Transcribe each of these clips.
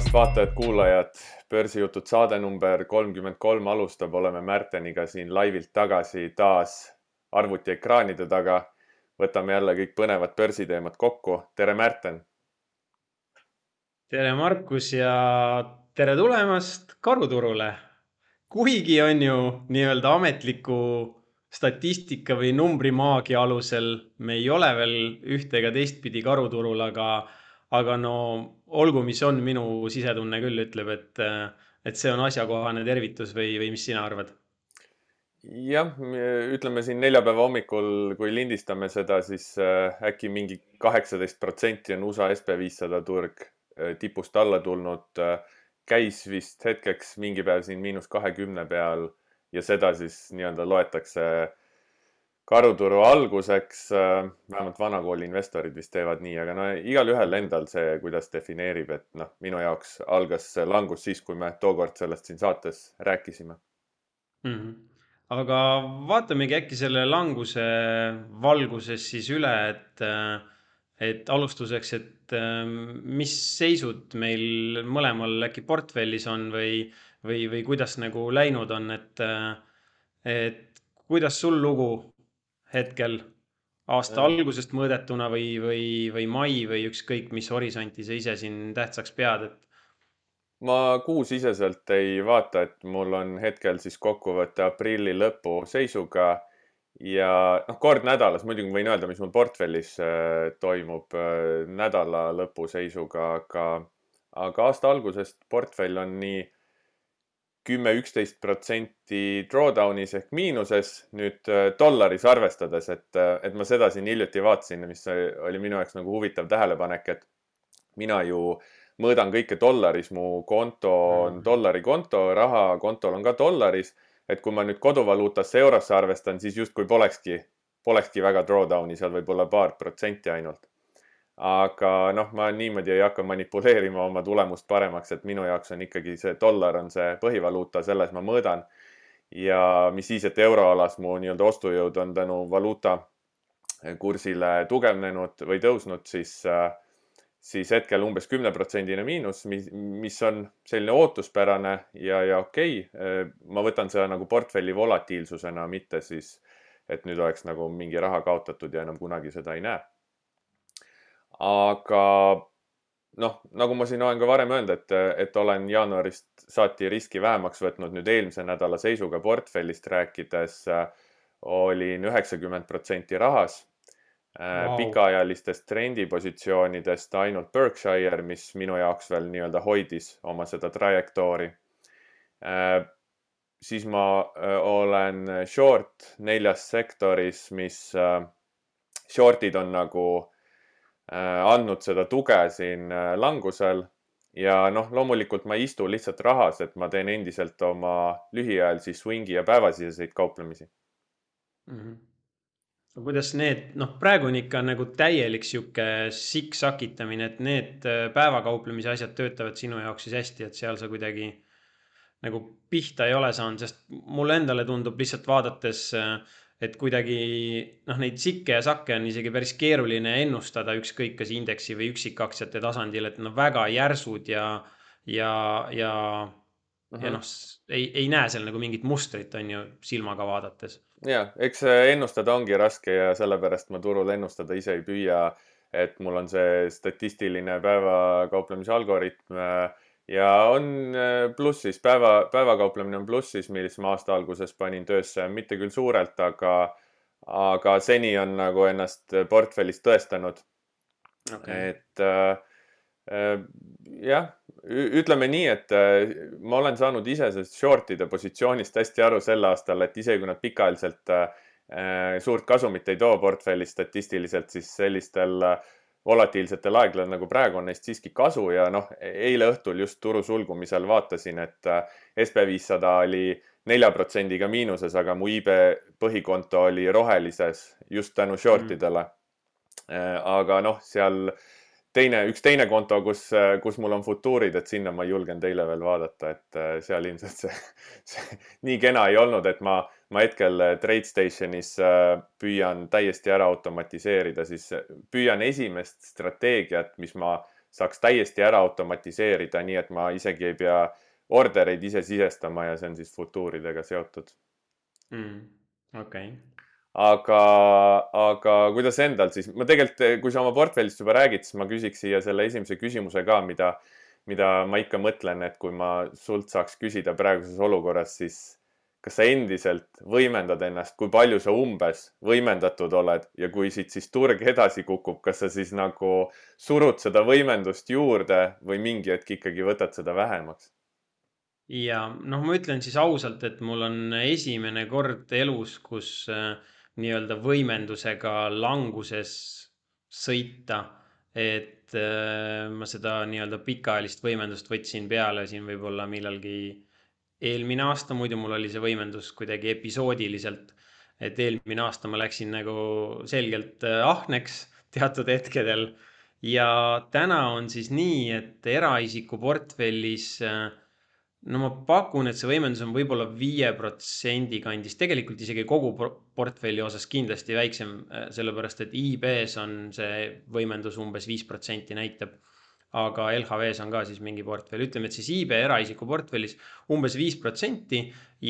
tulemast, vaatajad-kuulajad. börsijutud saade number kolmkümmend kolm alustab, oleme Märteniga siin laivilt tagasi taas arvutiekraanide taga. võtame jälle kõik põnevad börsiteemad kokku. tere, Märten. tere, Markus ja tere tulemast karuturule. kuigi on ju nii-öelda ametliku statistika või numbrimaagia alusel me ei ole veel ühte ega teistpidi karuturul, aga aga no olgu, mis on, minu sisetunne küll ütleb, et, et see on asjakohane tervitus või, või mis sina arvad? jah, ütleme siin neljapäeva hommikul, kui lindistame seda, siis äh, äkki mingi kaheksateist protsenti on USA SB viissada turg äh, tipust alla tulnud. Äh, käis vist hetkeks mingi päev siin miinus kahekümne peal ja seda siis nii-öelda loetakse karuturu alguseks, äh, vähemalt vanakooli investorid vist teevad nii, aga no igalühel endal see, kuidas defineerib, et noh, minu jaoks algas see langus siis, kui me tookord sellest siin saates rääkisime mm. -hmm. aga vaatamegi äkki selle languse valguses siis üle, et, äh, et alustuseks, et äh, mis seisud meil mõlemal äkki portfellis on või, või, või kuidas nagu läinud on, et, et kuidas sul lugu hetkel aasta algusest mõõdetuna või, või, või mai või ükskõik, mis horisonti sa ise siin tähtsaks pead, et? ma kuusiseselt ei vaata, et mul on hetkel siis kokkuvõte aprilli lõpu seisuga ja noh, kord nädalas muidugi võin öelda, mis mul portfellis äh, toimub äh, nädala lõpu seisuga, aga, aga aasta algusest portfell on nii kümme, üksteist protsenti drawdown'is ehk miinuses nüüd äh, dollaris arvestades, et, äh, et ma seda siin hiljuti vaatasin, mis oli minu jaoks nagu huvitav tähelepanek, et mina ju mõõdan kõike dollaris, mu konto on mm. dollari konto, raha kontol on ka dollaris. et kui ma nüüd koduvaluutasse eurosse arvestan, siis justkui polekski, polekski väga drawdown'i, seal võib olla paar protsenti ainult aga noh, ma niimoodi ei hakka manipuleerima oma tulemust paremaks, et minu jaoks on ikkagi see dollar on see põhivaluuta, selles ma mõõdan. ja mis siis, et euroalas mu nii-öelda ostujõud on tänu valuuta kursile tugevnenud või tõusnud, siis, siis hetkel umbes kümneprotsendine miinus, mis, mis on selline ootuspärane ja, ja okei okay.. ma võtan seda nagu portfelli volatiilsusena, mitte siis, et nüüd oleks nagu mingi raha kaotatud ja enam kunagi seda ei näe aga noh, nagu ma siin olen ka varem öelnud, et, et olen jaanuarist saati riski vähemaks võtnud nüüd eelmise nädala seisuga portfellist rääkides olin üheksakümmend protsenti rahas wow.. pikaajalistest trendipositsioonidest ainult Berkshire, mis minu jaoks veel nii-öelda hoidis oma seda trajektoori. siis ma olen short neljas sektoris, mis short'id on nagu Äh, andnud seda tuge siin äh, langusel ja noh, loomulikult ma ei istu lihtsalt rahas, et ma teen endiselt oma lühiajalisi swing'i ja päevasiseseid kauplemisi mm. -hmm. kuidas need, noh, praegu on ikka nagu täielik sihuke siksakitamine, et need äh, päevakauplemise asjad töötavad sinu jaoks siis hästi, et seal sa kuidagi nagu pihta ei ole saanud, sest mulle endale tundub lihtsalt vaadates äh, et kuidagi noh, neid sikke ja sakke on isegi päris keeruline ennustada, ükskõik kas indeksi või üksikaktsiate tasandil, et nad väga järsud ja, ja, ja uh, -huh. ja noh, ei, ei näe seal nagu mingit mustrit, on ju, silmaga vaadates. ja, eks ennustada ongi raske ja sellepärast ma turul ennustada ise ei püüa. et mul on see statistiline päevakauplemise algoritm äh, ja on äh, plussis, päeva, päevakauplemine on plussis, mis ma aasta alguses panin töösse, mitte küll suurelt, aga, aga seni on nagu ennast portfellis tõestanud. Okay.. et äh, äh, jah, ütleme nii, et äh, ma olen saanud ise sellest short'ide positsioonist hästi aru sel aastal, et isegi kui nad pikaajaliselt äh, suurt kasumit ei too portfellis statistiliselt, siis sellistel äh, volatiilsetel aegadel nagu praegu on neist siiski kasu ja noh, eile õhtul just turu sulgumisel vaatasin, et äh, SB viissada oli nelja protsendiga miinuses, aga mu IB põhikonto oli rohelises just tänu short idele mm.. aga noh, seal teine, üks teine konto, kus, kus mul on futuurid, et sinna ma ei julgenud eile veel vaadata, et äh, seal ilmselt see, see nii kena ei olnud, et ma, ma hetkel äh, TradeStationis äh, püüan täiesti ära automatiseerida, siis püüan esimest strateegiat, mis ma saaks täiesti ära automatiseerida, nii et ma isegi ei pea ordereid ise sisestama ja see on siis futuuridega seotud mm,. okei okay. aga, aga kuidas endal siis, ma tegelikult, kui sa oma portfellist juba räägid, siis ma küsiks siia selle esimese küsimuse ka, mida, mida ma ikka mõtlen, et kui ma sult saaks küsida praeguses olukorras, siis kas sa endiselt võimendad ennast, kui palju sa umbes võimendatud oled ja kui siit siis turg edasi kukub, kas sa siis nagu surud seda võimendust juurde või mingi hetk ikkagi võtad seda vähemaks? ja noh, ma ütlen siis ausalt, et mul on esimene kord elus, kus äh, nii-öelda võimendusega languses sõita, et äh, ma seda nii-öelda pikaajalist võimendust võtsin peale siin võib-olla millalgi eelmine aasta, muidu mul oli see võimendus kuidagi episoodiliselt. et eelmine aasta ma läksin nagu selgelt äh, ahneks teatud hetkedel. ja täna on siis nii, et eraisiku portfellis äh, no ma pakun, et see võimendus on võib-olla viie protsendi kandis, tegelikult isegi kogu portfelli osas kindlasti väiksem, äh, sellepärast et IB-s on see võimendus umbes viis protsenti näitab aga LHV-s on ka siis mingi portfell, ütleme, et siis iibe eraisiku portfellis umbes viis protsenti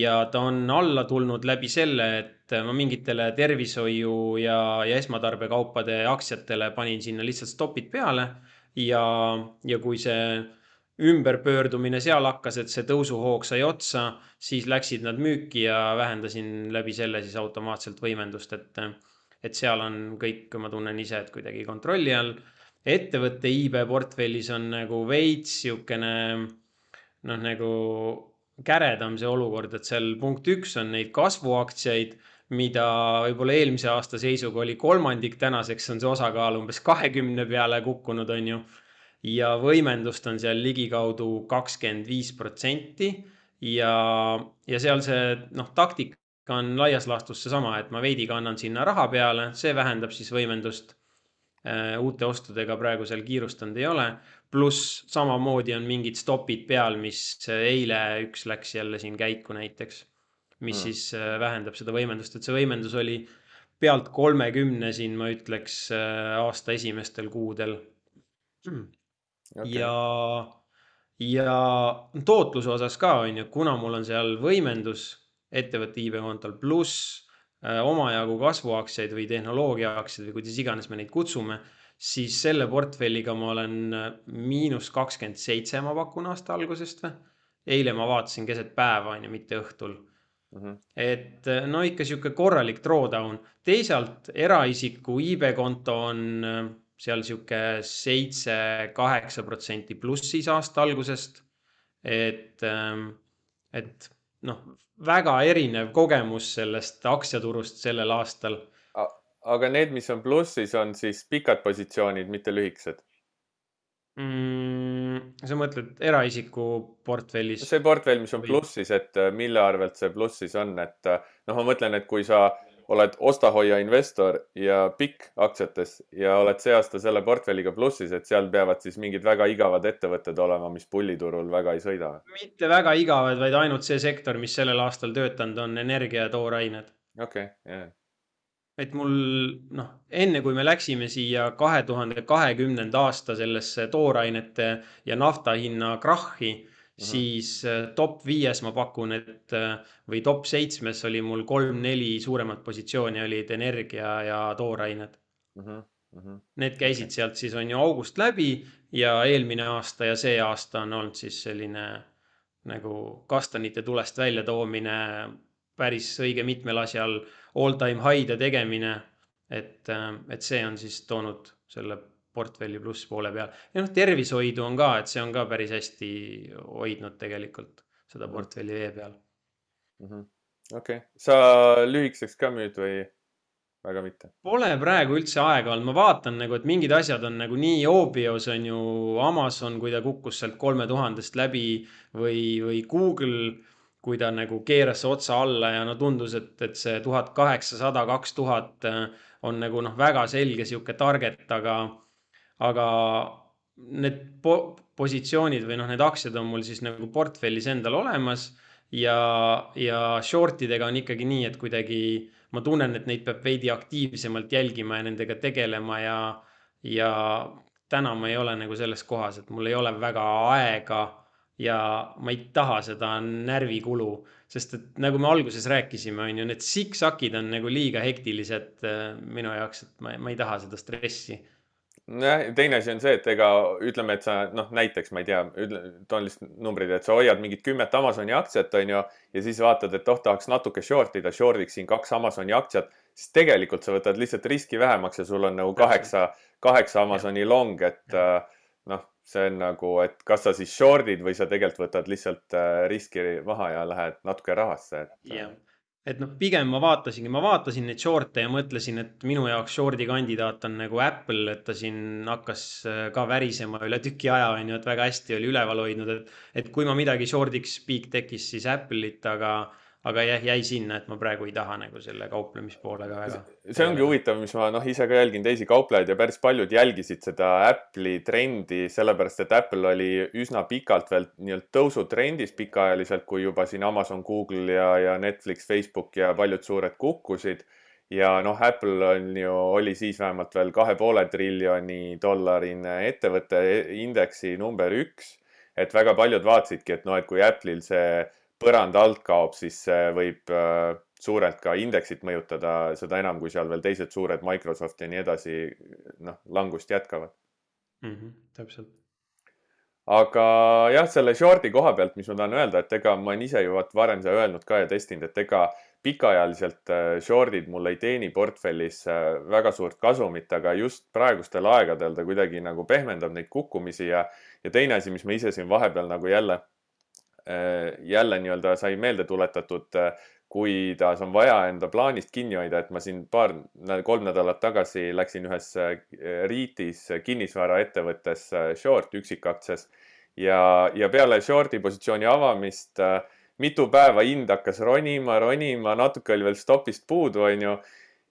ja ta on alla tulnud läbi selle, et ma mingitele tervishoiu ja, ja esmatarbekaupade aktsiatele panin sinna lihtsalt stopid peale ja, ja kui see ümberpöördumine seal hakkas, et see tõusuhoog sai otsa, siis läksid nad müüki ja vähendasin läbi selle siis automaatselt võimendust, et, et seal on kõik, ma tunnen ise, et kuidagi kontrolli all ettevõtte iibe portfellis on nagu veits sihukene noh, nagu käredam see olukord, et seal punkt üks on neid kasvuaktsiaid, mida võib-olla eelmise aasta seisuga oli kolmandik, tänaseks on see osakaal umbes kahekümne peale kukkunud, on ju. ja võimendust on seal ligikaudu kakskümmend viis protsenti ja, ja seal see noh, taktika on laias laastus seesama, et ma veidi kannan sinna raha peale, see vähendab siis võimendust uute ostudega praegu seal kiirustanud ei ole. pluss samamoodi on mingid stopid peal, mis eile üks läks jälle siin käiku näiteks, mis mm. siis äh, vähendab seda võimendust, et see võimendus oli pealt kolmekümne siin, ma ütleks, äh, aasta esimestel kuudel mm.. Okay. ja, ja tootluse osas ka on ju, kuna mul on seal võimendus ettevõtte iibekontol pluss Äh, omajagu kasvuaktsiaid või tehnoloogiaaktsiaid või kuidas iganes me neid kutsume, siis selle portfelliga ma olen äh, miinus kakskümmend seitse, ma pakun aasta algusest või. eile ma vaatasin keset päeva, on ju, mitte õhtul mm. -hmm. et äh, no ikka sihuke korralik drawdown, teisalt eraisiku iibekonto on seal sihuke seitse, kaheksa protsenti plussis aasta algusest. et, ähm, et noh, väga erinev kogemus sellest aktsiaturust sellel aastal. aga need, mis on plussis, on siis pikad positsioonid, mitte lühikesed mm,? sa mõtled eraisiku portfellis? see portfell, mis on plussis, et äh, mille arvelt see plussis on, et äh, noh, ma mõtlen, et kui sa oled osta-hoia investor ja pikk aktsiates ja oled see aasta selle portfelliga plussis, et seal peavad siis mingid väga igavad ettevõtted olema, mis pulliturul väga ei sõida? mitte väga igavad, vaid ainult see sektor, mis sellel aastal töötanud on, energia ja toorained. okei okay,, jah et mul noh, enne kui me läksime siia kahe tuhande kahekümnenda aasta sellesse toorainete ja nafta hinna krahhi. Siis äh, top viies ma pakun, et äh, või top seitsmes oli mul kolm-neli suuremat positsiooni olid energia ja toorained mm. -hmm. Mm -hmm. Need käisid sealt siis on ju august läbi ja eelmine aasta ja see aasta on olnud siis selline nagu kastanite tulest väljatoomine päris õige mitmel asjal all time high'de tegemine. et, äh, et see on siis toonud selle portfelli plusspoole peal. ja noh, tervishoidu on ka, et see on ka päris hästi hoidnud tegelikult seda mhm. portfelli vee peal -hmm.. okei sa lühikeseks ka müüd või väga mitte? Pole praegu üldse aega olnud, ma vaatan nagu, et mingid asjad on nagu nii Obios on ju Amazon, kui ta kukkus sealt kolme tuhandest läbi või, või Google, kui ta nagu keeras otsa alla ja no tundus, et, et see tuhat kaheksasada, kaks tuhat on nagu noh, väga selge sihuke target, aga aga need po positsioonid või noh, need aktsiad on mul siis nagu portfellis endal olemas ja, ja short idega on ikkagi nii, et kuidagi ma tunnen, et neid peab veidi aktiivsemalt jälgima ja nendega tegelema ja, ja täna ma ei ole nagu selles kohas, et mul ei ole väga aega ja ma ei taha seda närvikulu, sest et nagu me alguses rääkisime, on ju, need siksakid on nagu liiga hektilised äh, minu jaoks, et ma, ma ei taha seda stressi nojah, teine asi on see, et ega ütleme, et sa noh, näiteks ma ei tea, toon lihtsalt numbrid, et sa hoiad mingit kümmet Amazoni aktsiat, on ju, ja siis vaatad, et oh, tahaks natuke short ida, short'iksin kaks Amazoni aktsiat, siis tegelikult sa võtad lihtsalt riski vähemaks ja sul on nagu kaheksa, kaheksa Amazoni long, et äh, noh, see on nagu, et kas sa siis short'id või sa tegelikult võtad lihtsalt äh, riski maha ja lähed natuke rahasse, et. Äh, jah et noh, pigem ma vaatasingi, ma vaatasin neid short'e ja mõtlesin, et minu jaoks short'i kandidaat on nagu Apple, et ta siin hakkas äh, ka värisema üle tüki aja, on ju, et väga hästi oli üleval hoidnud, et, et kui ma midagi short'iks peak tekkis, siis Apple'it, aga aga jah, jäi sinna, et ma praegu ei taha nagu selle kauplemishoolega väga. see ongi huvitav, mis ma noh, ise ka jälgin teisi kauplejaid ja päris paljud jälgisid seda Apple'i trendi, sellepärast et Apple oli üsna pikalt veel nii-öelda tõusutrendis pikaajaliselt, kui juba siin Amazon, Google ja, ja Netflix, Facebook ja paljud suured kukkusid. ja noh, Apple on ju, oli siis vähemalt veel kahe poole triljoni dollarine ettevõtte indeksi number üks. et väga paljud vaatasidki, et noh, et kui Apple'il see põrand alt kaob, siis see võib äh, suurelt ka indeksit mõjutada, seda enam, kui seal veel teised suured Microsoft ja nii edasi, noh, langust jätkavad mm. -hmm, täpselt. aga jah, selle short'i koha pealt, mis ma tahan öelda, et ega ma olen ise ju vaat varem seda öelnud ka ja testinud, et ega pikaajaliselt äh, short'id mul ei teeni portfellis äh, väga suurt kasumit, aga just praegustel aegadel ta kuidagi nagu pehmendab neid kukkumisi ja, ja teine asi, mis ma ise siin vahepeal nagu jälle jälle nii-öelda sai meelde tuletatud, äh, kuidas on vaja enda plaanist kinni hoida, et ma siin paar, kolm nädalat tagasi läksin ühes äh, REIT-is kinnisvaraettevõttes short üksikaktsias. Ja, ja peale short'i positsiooni avamist mitu päeva hind hakkas ronima, ronima, natuke oli veel stopist puudu, onju.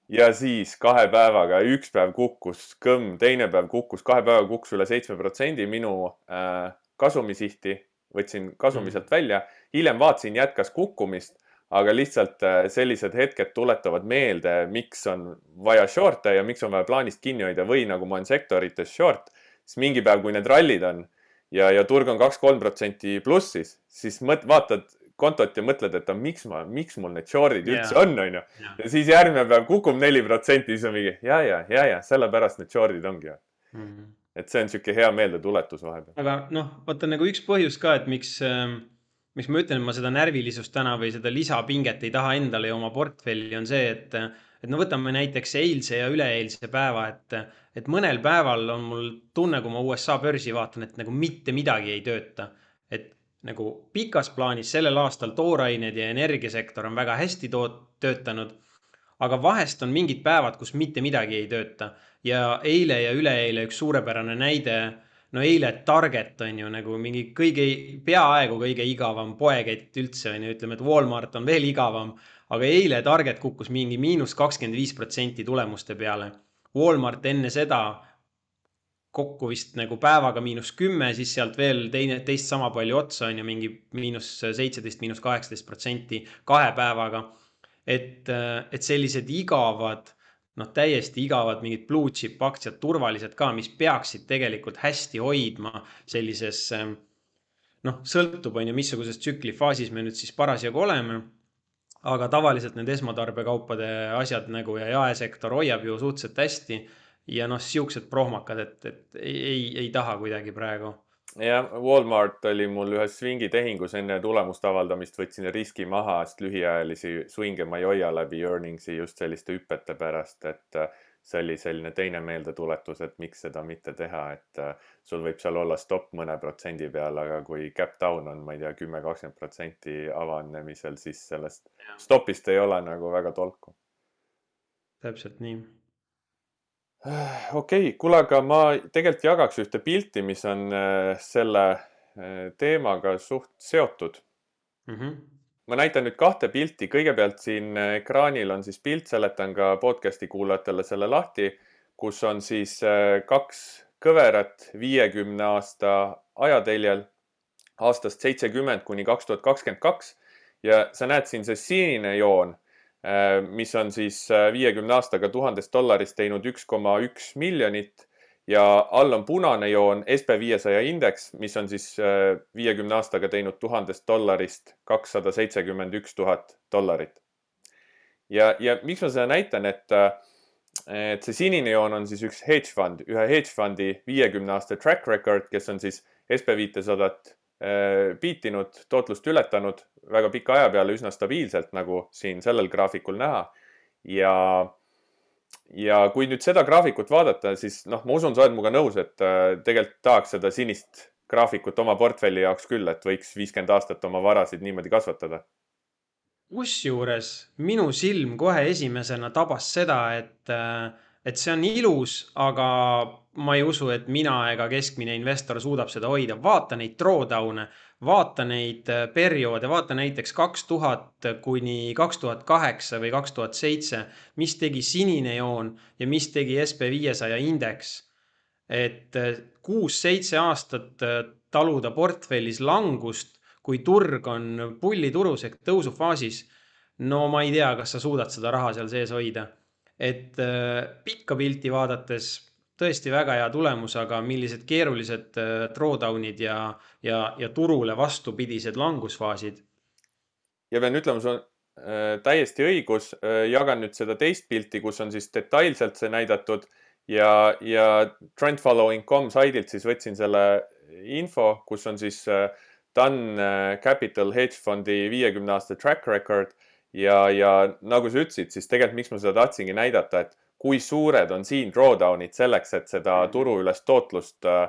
Ja siis kahe päevaga, üks päev kukkus kõmm, teine päev kukkus, kahe päevaga kukkus üle seitsme protsendi minu äh, kasumisihti võtsin kasumi mm. sealt välja, hiljem vaatasin, jätkas kukkumist, aga lihtsalt äh, sellised hetked tuletavad meelde, miks on vaja short'e ja miks on vaja plaanist kinni hoida või nagu ma olen sektorites short, siis mingi päev, kui need rallid on ja, ja turg on kaks-kolm protsenti plussis, siis mõt-, vaatad kontot ja mõtled, et miks ma, miks mul need short'id üldse yeah. on, onju. ja siis järgmine päev kukub neli protsenti, siis on mingi ja, ja, ja, ja sellepärast need short'id ongi mm. -hmm et see on niisugune hea meeldetuletus vahepeal. aga noh, vaata nagu üks põhjus ka, et miks äh,, miks ma ütlen, et ma seda närvilisust täna või seda lisapinget ei taha endale ja oma portfelli, on see, et, et no võtame näiteks eilse ja üleeilse päeva, et, et mõnel päeval on mul tunne, kui ma USA börsi vaatan, et nagu mitte midagi ei tööta. et nagu pikas plaanis sellel aastal toorained ja energiasektor on väga hästi toot-, töötanud aga vahest on mingid päevad, kus mitte midagi ei tööta ja eile ja üleeile üks suurepärane näide. no eile Target on ju nagu mingi kõige, peaaegu kõige igavam poekett üldse on ju, ütleme, et Walmart on veel igavam. aga eile Target kukkus mingi miinus kakskümmend viis protsenti tulemuste peale. Walmart enne seda kokku vist nagu päevaga miinus kümme, siis sealt veel teine, teist sama palju otsa on ju mingi miinus seitseteist, miinus kaheksateist protsenti kahe päevaga. Et, et sellised igavad noh, täiesti igavad mingid blue chip aktsiad, turvalised ka, mis peaksid tegelikult hästi hoidma sellises noh, sõltub, on ju, missuguses tsüklifaasis me nüüd siis parasjagu oleme. aga tavaliselt need esmatarbekaupade asjad nagu ja jaesektor hoiab ju suhteliselt hästi. ja noh, siuksed prohmakad, et, et ei, ei, ei taha kuidagi praegu jah, Walmart oli mul ühes swingitehingus enne tulemuste avaldamist, võtsin riski maha, sest lühiajalisi swing'e ma ei hoia läbi earnings'i just selliste hüpete pärast, et äh, see oli selline teine meeldetuletus, et miks seda mitte teha, et äh, sul võib seal olla stopp mõne protsendi peal, aga kui cap down on, ma ei tea, kümme, kakskümmend protsenti avanemisel, siis sellest stopist ei ole nagu väga tolku. täpselt nii okei okay,, kuule, aga ma tegelikult jagaks ühte pilti, mis on äh, selle äh, teemaga suht seotud mm. -hmm. ma näitan nüüd kahte pilti, kõigepealt siin äh, ekraanil on siis pilt, seletan ka podcast'i kuulajatele selle lahti, kus on siis kaks kõverat viiekümne aasta ajateljel aastast seitsekümmend kuni kaks tuhat kakskümmend kaks ja sa näed siin see sinine joon Äh, mis on siis äh, viiekümne aastaga tuhandest dollarist teinud üks koma üks miljonit ja all on punane joon SB viiesaja indeks, mis on siis viiekümne aastaga teinud tuhandest dollarist kakssada seitsekümmend üks tuhat dollarit. ja, ja miks ma seda näitan, et, et see sinine joon on siis üks hedge fund, ühe hedge fund'i viiekümne aasta track record, kes on siis SB viitesadat piitinud, tootlust ületanud väga pika aja peale üsna stabiilselt, nagu siin sellel graafikul näha. ja, ja kui nüüd seda graafikut vaadata, siis noh, ma usun, sa oled minuga nõus, et tegelikult tahaks seda sinist graafikut oma portfelli jaoks küll, et võiks viiskümmend aastat oma varasid niimoodi kasvatada. kusjuures minu silm kohe esimesena tabas seda, et, et see on ilus, aga ma ei usu, et mina ega keskmine investor suudab seda hoida. vaata neid drawdown'e, vaata neid äh, perioode, vaata näiteks kaks tuhat kuni kaks tuhat kaheksa või kaks tuhat seitse, mis tegi sinine joon ja mis tegi SB viiesaja indeks. et äh, kuus-seitse aastat äh, taluda portfellis langust, kui turg on pulliturus ehk tõusufaasis. no ma ei tea, kas sa suudad seda raha seal sees hoida. et pikka pilti vaadates tõesti väga hea tulemus, aga millised keerulised äh, drawdown'id ja, ja, ja turule vastupidised langusfaasid. ja pean ütlema, sul on äh, täiesti õigus äh,, jagan nüüd seda teist pilti, kus on siis detailselt see näidatud ja, ja trendfollowing.com saidilt siis võtsin selle info, kus on siis äh, Dun äh, Capital Hedge Fondi viiekümne aasta track record ja, ja nagu sa ütlesid, siis tegelikult miks ma seda tahtsingi näidata, et kui suured on siin drawdown'id selleks, et seda mm. turuülest tootlust äh,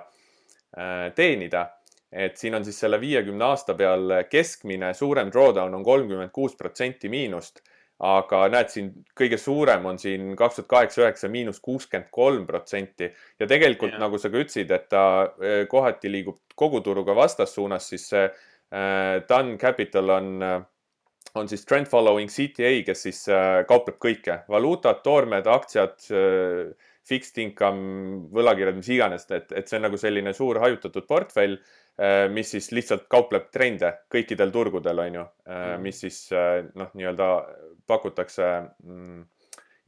äh, teenida. et siin on siis selle viiekümne aasta peal keskmine suurem drawdown on kolmkümmend kuus protsenti miinust. aga näed, siin kõige suurem on siin kaks tuhat kaheksa, üheksa miinus kuuskümmend kolm protsenti ja tegelikult yeah. nagu sa ka ütlesid, et ta äh, kohati liigub koguturuga vastassuunas, siis see Dun Capital on on siis trend following CTA, kes siis äh, kaupleb kõike, valuutad, toormed, aktsiad, äh, fixed income, võlakirjad, mis iganes, et, et see on nagu selline suur hajutatud portfell, äh, mis siis lihtsalt kaupleb trende kõikidel turgudel, on ju, mhm. mis siis noh, nii-öelda pakutakse mm,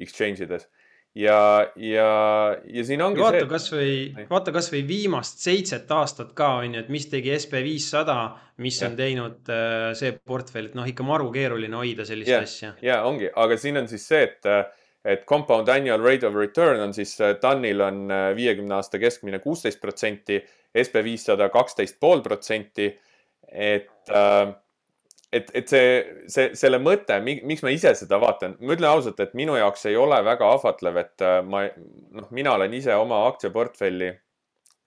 exchange ides ja, ja, ja siin ongi vaata see. kasvõi, vaata kasvõi viimast seitset aastat ka on ju, et mis tegi SB viissada, mis ja. on teinud äh, see portfell, et noh, ikka maru keeruline hoida sellist ja, asja. ja ongi, aga siin on siis see, et, et compound annual rate of return on siis TAN-il on äh, viiekümne aasta keskmine kuusteist protsenti, SB viissada kaksteist pool protsenti. et äh, et, et see, see, selle mõte, miks ma ise seda vaatan, ma ütlen ausalt, et minu jaoks ei ole väga ahvatlev, et äh, ma, noh, mina olen ise oma aktsiaportfelli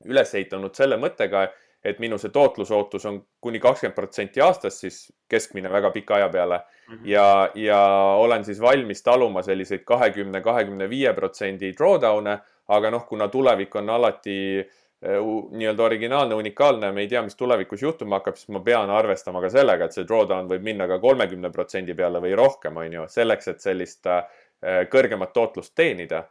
üles ehitanud selle mõttega, et minu see tootlusootus on kuni kakskümmend protsenti aastas, siis keskmine väga pika aja peale mm. -hmm. ja, ja olen siis valmis taluma selliseid kahekümne, kahekümne viie protsendi drawdown'e, aga noh, kuna tulevik on alati äh, Äh, nii-öelda originaalne, unikaalne, me ei tea, mis tulevikus juhtuma hakkab, siis ma pean arvestama ka sellega, et see drawdown võib minna ka kolmekümne protsendi peale või rohkem, on ju, selleks, et sellist äh, kõrgemat tootlust teenida.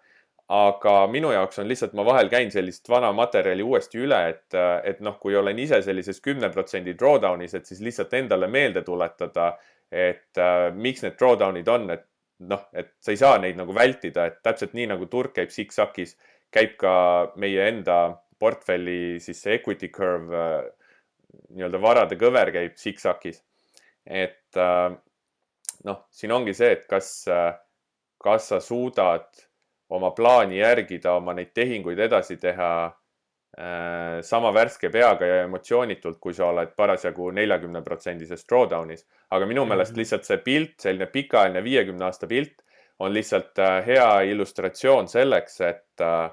aga minu jaoks on lihtsalt, ma vahel käin sellist vana materjali uuesti üle, et, äh, et noh, kui olen ise sellises kümne protsendi drawdown'is, et siis lihtsalt endale meelde tuletada, et äh, miks need drawdown'id on, et noh, et sa ei saa neid nagu vältida, et täpselt nii nagu turg käib siksakis, käib ka meie enda portfelli siis see equity curve äh, nii-öelda varade kõver käib siksakis. et äh, noh, siin ongi see, et kas, äh, kas sa suudad oma plaani järgida, oma neid tehinguid edasi teha sama värske peaga ja emotsioonitult, kui sa oled parasjagu neljakümne protsendises drawdown'is. aga minu meelest lihtsalt see pilt, selline pikaajaline viiekümne aasta pilt on lihtsalt hea illustratsioon selleks, et äh,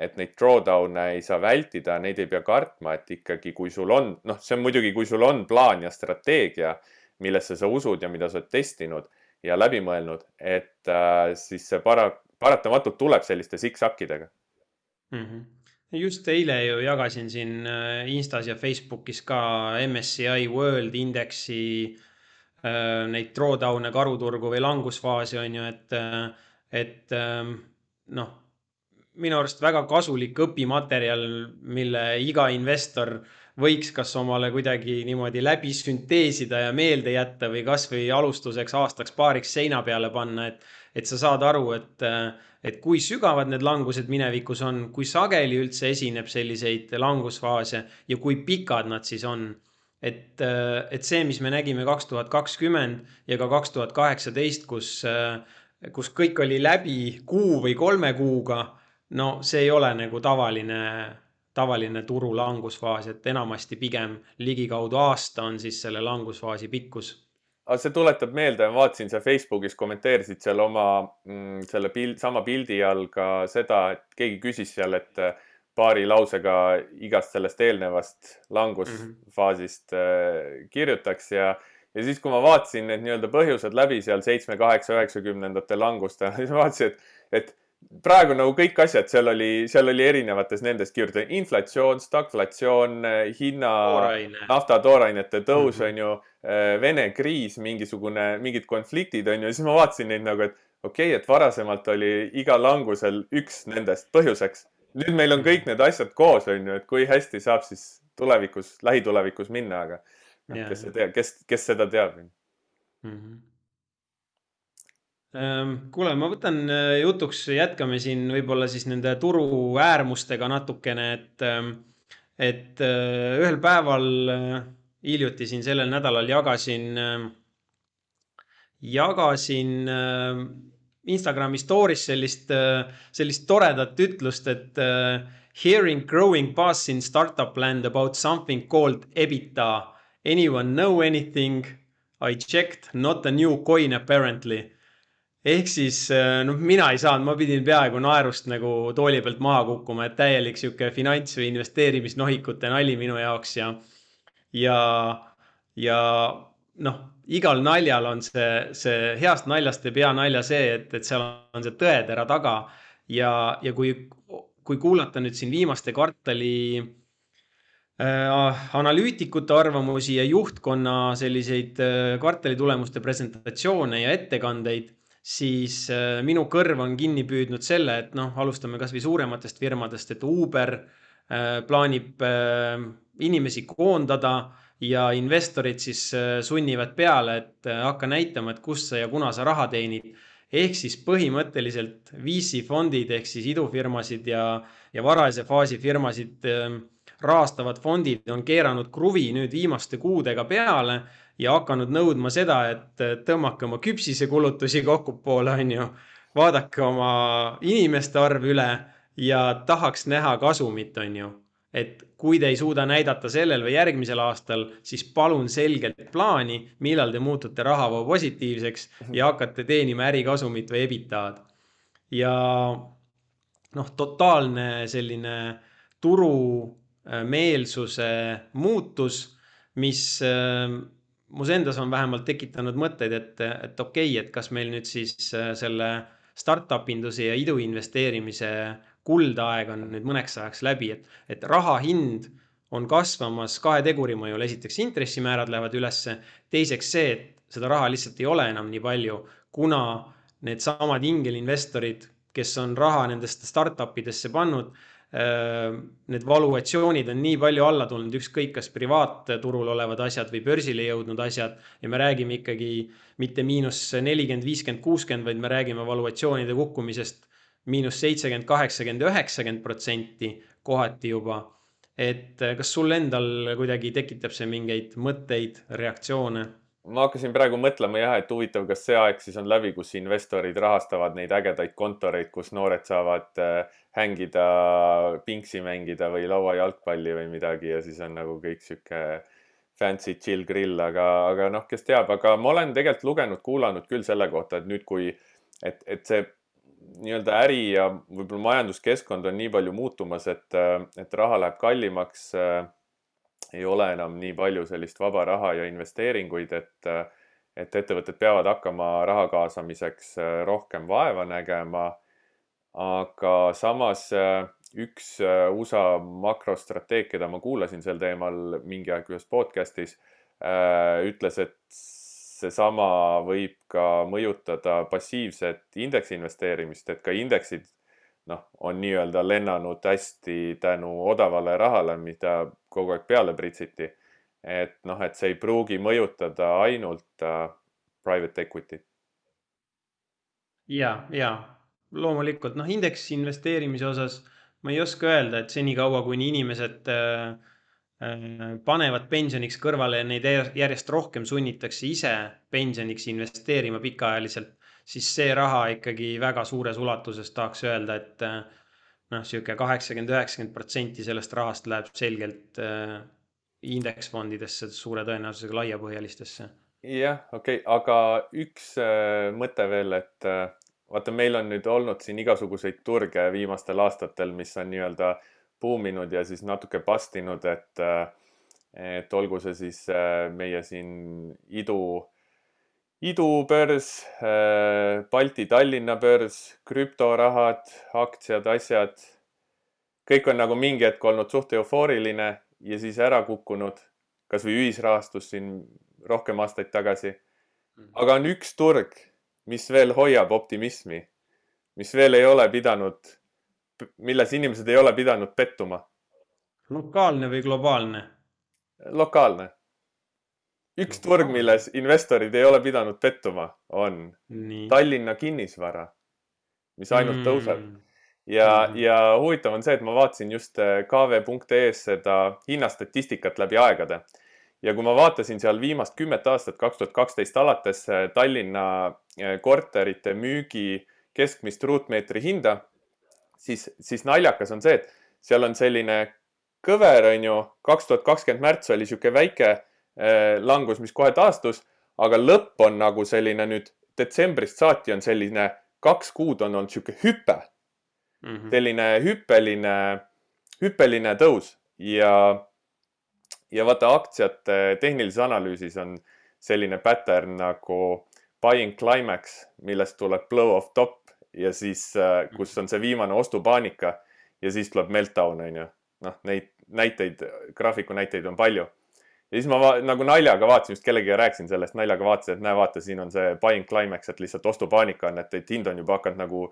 et neid drawdown'e ei saa vältida, neid ei pea kartma, et ikkagi, kui sul on, noh, see on muidugi, kui sul on plaan ja strateegia, millesse sa usud ja mida sa oled testinud ja läbi mõelnud, et äh, siis see para-, paratamatult tuleb selliste siksakidega mm. -hmm just eile ju jagasin siin äh, Instas ja Facebookis ka MSCI World Indexi äh, neid drawdown'e, karuturgu või langusfaasi on ju, et, äh, et ähm, noh minu arust väga kasulik õpimaterjal, mille iga investor võiks kas omale kuidagi niimoodi läbi sünteesida ja meelde jätta või kasvõi alustuseks aastaks-paariks seina peale panna, et, et sa saad aru, et, et kui sügavad need langused minevikus on, kui sageli üldse esineb selliseid langusfaase ja kui pikad nad siis on. Et, et see, mis me nägime kaks tuhat kakskümmend ja ka kaks tuhat kaheksateist, kus, kus kõik oli läbi kuu või kolme kuuga, no see ei ole nagu tavaline, tavaline turu langusfaas, et enamasti pigem ligikaudu aasta on siis selle langusfaasi pikkus aga see tuletab meelde, ma vaatasin, sa Facebookis kommenteerisid seal oma mm, selle pild, sama pildi all ka seda, et keegi küsis seal, et paari lausega igast sellest eelnevast langusfaasist mm -hmm. kirjutaks ja, ja siis, kui ma vaatasin need nii-öelda põhjused läbi seal seitsme, kaheksa, üheksakümnendate languste, siis ma vaatasin, et, et praegu nagu kõik asjad, seal oli, seal oli erinevates nendes kirjutatud inflatsioon, stagflatsioon, hinna, nafta, toorainete tõus mm -hmm. on ju, äh, Vene kriis, mingisugune, mingid konfliktid on ju, siis ma vaatasin neid nagu, et okei okay,, et varasemalt oli igal langusel üks nendest põhjuseks nüüd meil on kõik need asjad koos, on ju, et kui hästi saab siis tulevikus, lähitulevikus minna, aga noh, kes see teab, kes, kes seda teab mm. -hmm. Kuule, ma võtan äh, jutuks, jätkame siin võib-olla siis nende turu äärmustega natukene, et, ähm, et äh, ühel päeval äh, hiljuti siin sellel nädalal jagasin, ähm, jagasin Instagrami story's sellist, sellist toredat ütlust, et hearing growing buzz in startup land about something called EBITDA. Anyone know anything? I checked, not a new coin apparently. Ehk siis äh, noh, mina ei saanud, ma pidin peaaegu naerust nagu tooli pealt maha kukkuma, et täielik sihuke finants või investeerimisnohikute nali minu jaoks ja, ja, ja noh igal naljal on see, see heast naljast ei pea nalja see, et, et seal on see tõetera taga. ja, ja kui, kui kuulata nüüd siin viimaste kvartali äh, analüütikute arvamusi ja juhtkonna selliseid äh, kvartali tulemuste presentatsioone ja ettekandeid, siis äh, minu kõrv on kinni püüdnud selle, et noh, alustame kasvõi suurematest firmadest, et Uber äh, plaanib äh, inimesi koondada ja investorid siis sunnivad peale, et hakka näitama, et kust sa ja kuna sa raha teenid. ehk siis põhimõtteliselt VC fondid ehk siis idufirmasid ja, ja varajase faasi firmasid rahastavad fondid on keeranud kruvi nüüd viimaste kuudega peale ja hakanud nõudma seda, et tõmmake oma küpsisekulutusi kokkupoole, on ju. vaadake oma inimeste arv üle ja tahaks näha kasumit, on ju et kui te ei suuda näidata sellel või järgmisel aastal, siis palun selget plaani, millal te muutute rahavoo positiivseks ja hakkate teenima ärikasumit või EBITDA-d. ja noh, totaalne selline turumeelsuse muutus, mis mus endas on vähemalt tekitanud mõtteid, et, et okei okay,, et kas meil nüüd siis äh, selle startup induse ja iduinvesteerimise kuldaeg on nüüd mõneks ajaks läbi, et, et raha hind on kasvamas kahe teguri mõjul. esiteks intressimäärad lähevad ülesse, teiseks see, et seda raha lihtsalt ei ole enam nii palju, kuna needsamad ingelinvestorid, kes on raha nendesse startup idesse pannud, need valuatsioonid on nii palju alla tulnud, ükskõik kas privaatturul olevad asjad või börsile jõudnud asjad ja me räägime ikkagi mitte miinus nelikümmend, viiskümmend, kuuskümmend, vaid me räägime valuatsioonide kukkumisest miinus seitsekümmend, kaheksakümmend, üheksakümmend protsenti kohati juba. et eh, kas sul endal kuidagi tekitab see mingeid mõtteid, reaktsioone? ma hakkasin praegu mõtlema jah, et huvitav, kas see aeg siis on läbi, kus investorid rahastavad neid ägedaid kontoreid, kus noored saavad hängida, pingsi mängida või lauajalgpalli või midagi ja siis on nagu kõik sihuke fancy chill grill, aga, aga noh, kes teab, aga ma olen tegelikult lugenud, kuulanud küll selle kohta, et nüüd, kui, et, et see nii-öelda äri ja võib-olla majanduskeskkond on nii palju muutumas, et, et raha läheb kallimaks. ei ole enam nii palju sellist vaba raha ja investeeringuid, et, et ettevõtted peavad hakkama raha kaasamiseks rohkem vaeva nägema. Aga samas üks USA makrostrateeg, keda ma kuulasin sel teemal mingi aeg ühes podcast'is, ütles, et seesama võib ka mõjutada passiivset indeksi investeerimist, et ka indeksid noh, on nii-öelda lennanud hästi tänu odavale rahale, mida kogu aeg peale pritsiti. et noh, et see ei pruugi mõjutada ainult äh, private equity't. ja, ja loomulikult noh, indeksi investeerimise osas ma ei oska öelda, et senikaua, kuni inimesed äh, äh, panevad pensioniks kõrvale ja neid järjest rohkem sunnitakse ise pensioniks investeerima pikaajaliselt, siis see raha ikkagi väga suures ulatuses tahaks öelda, et äh, noh, sihuke kaheksakümmend, üheksakümmend protsenti sellest rahast läheb selgelt indeksfondidesse suure tõenäosusega laiapõhjalistesse. jah, okei okay., aga üks mõte veel, et vaata, meil on nüüd olnud siin igasuguseid turge viimastel aastatel, mis on nii-öelda buuminud ja siis natuke pastinud, et, et olgu see siis äh, meie siin idu, idubörs, äh, Balti Tallinna börs, krüptorahad, aktsiad, asjad. kõik on nagu mingi hetk olnud suht eufooriline ja siis ära kukkunud, kasvõi ühisrahastus siin rohkem aastaid tagasi. Mhm. aga on üks turg mis veel hoiab optimismi, mis veel ei ole pidanud, milles inimesed ei ole pidanud pettuma? lokaalne või globaalne? lokaalne. üks turg, milles investorid ei ole pidanud pettuma, on Nii. Tallinna kinnisvara, mis ainult mm. tõuseb. ja mm, -hmm. ja huvitav on see, et ma vaatasin just eh, kv.ee-s seda hinnastatistikat läbi aegade ja kui ma vaatasin seal viimast kümmet aastat, kaks tuhat kaksteist alates äh, Tallinna äh, korterite müügi keskmist ruutmeetri hinda, siis, siis naljakas on see, et seal on selline kõver, on ju, kaks tuhat kakskümmend märts oli niisugune väike äh, langus, mis kohe taastus, aga lõpp on nagu selline nüüd detsembrist saati on selline, kaks kuud on olnud niisugune hüpe mm. -hmm. selline hüppeline, hüppeline tõus ja ja vaata aktsiate tehnilises analüüsis on selline pattern nagu buying climax, millest tuleb blow off top ja siis, äh, kus on see viimane ostupaanika ja siis tuleb meltdown, on ju. noh, neid näiteid, graafiku näiteid on palju. ja siis ma nagu naljaga vaatasin, just kellegagi rääkisin sellest, naljaga vaatasin, et näe, vaata, siin on see buying climax, et lihtsalt ostupaanika on, et, et hind on juba hakanud nagu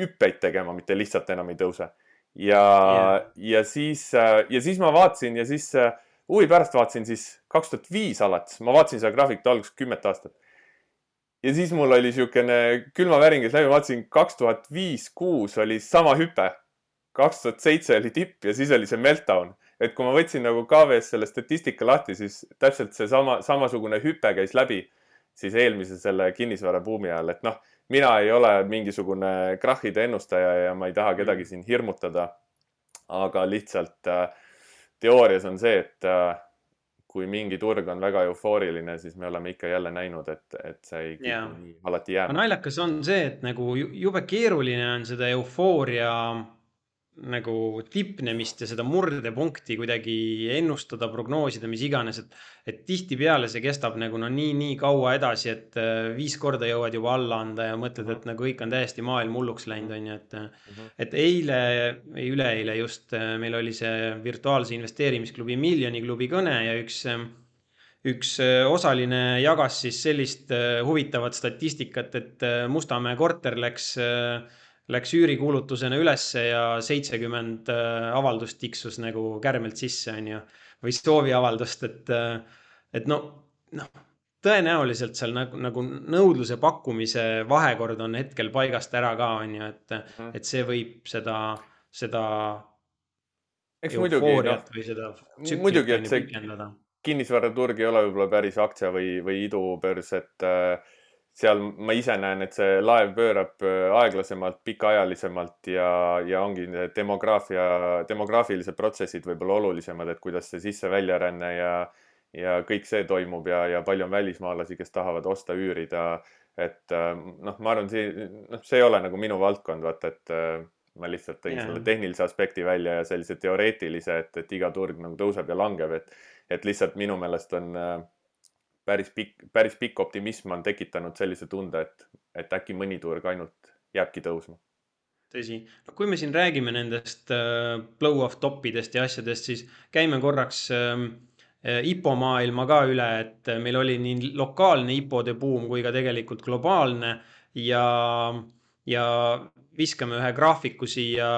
hüppeid tegema, mitte lihtsalt enam ei tõuse. ja yeah., ja siis, äh, ja siis ma vaatasin ja siis äh, huvi pärast vaatasin siis kaks tuhat viis alates, ma vaatasin seda graafikut alguses kümmet aastat. ja siis mul oli niisugune külmavärin käis läbi, vaatasin kaks tuhat viis, kuus oli sama hüpe. kaks tuhat seitse oli tipp ja siis oli see meltdown. et kui ma võtsin nagu KV-s selle statistika lahti, siis täpselt seesama, samasugune hüpe käis läbi siis eelmise selle kinnisvara buumi ajal, et noh, mina ei ole mingisugune krahhide ennustaja ja ma ei taha kedagi siin hirmutada. aga lihtsalt äh, teoorias on see, et äh, kui mingi turg on väga eufooriline, siis me oleme ikka jälle näinud, et, et see ei kipu alati jääma. naljakas on see, et nagu jube keeruline on seda eufooria nagu tipnemist ja seda murdepunkti kuidagi ennustada, prognoosida, mis iganes, et, et tihtipeale see kestab nagu no nii, nii kaua edasi, et äh, viis korda jõuad juba alla anda ja mõtled, et nagu kõik on täiesti maailm hulluks läinud, on ju, et mm, -hmm. et eile või üleeile just äh, meil oli see virtuaalse investeerimisklubi Miljoni klubi kõne ja üks üks osaline jagas siis sellist huvitavat statistikat, et Mustamäe korter läks äh, läks üürikuulutusena ülesse ja seitsekümmend äh, avaldust tiksus nagu kärmelt sisse, on ju. või sooviavaldust, et, äh, et no, noh, tõenäoliselt seal nagu, nagu nõudluse pakkumise vahekord on hetkel paigast ära ka, on ju, et mm., et see võib seda, seda. eks muidugi, noh, muidugi, et see kinnisvaraturg ei ole võib-olla päris aktsia või, või idubörs, et äh, seal ma ise näen, et see laev pöörab äh, aeglasemalt, pikaajalisemalt ja, ja ongi demograafia, demograafilised protsessid võib-olla olulisemad, et kuidas see sisse-väljaränne ja, ja kõik see toimub ja, ja palju on välismaalasi, kes tahavad osta, üürida. et äh, noh, ma arvan, see, noh, see ei ole nagu minu valdkond, vaata, et äh, ma lihtsalt tõin yeah. selle tehnilise aspekti välja ja sellise teoreetilise, et, et iga turg nagu tõuseb ja langeb, et, et lihtsalt minu meelest on äh, päris pikk, päris pikk optimism on tekitanud sellise tunde, et, et äkki mõni turg ainult jääbki tõusma. tõsi, no kui me siin räägime nendest äh, blow-off topidest ja asjadest, siis käime korraks ähm, äh, IPO maailma ka üle, et äh, meil oli nii lokaalne IPO-de buum kui ka tegelikult globaalne ja, ja viskame ühe graafiku siia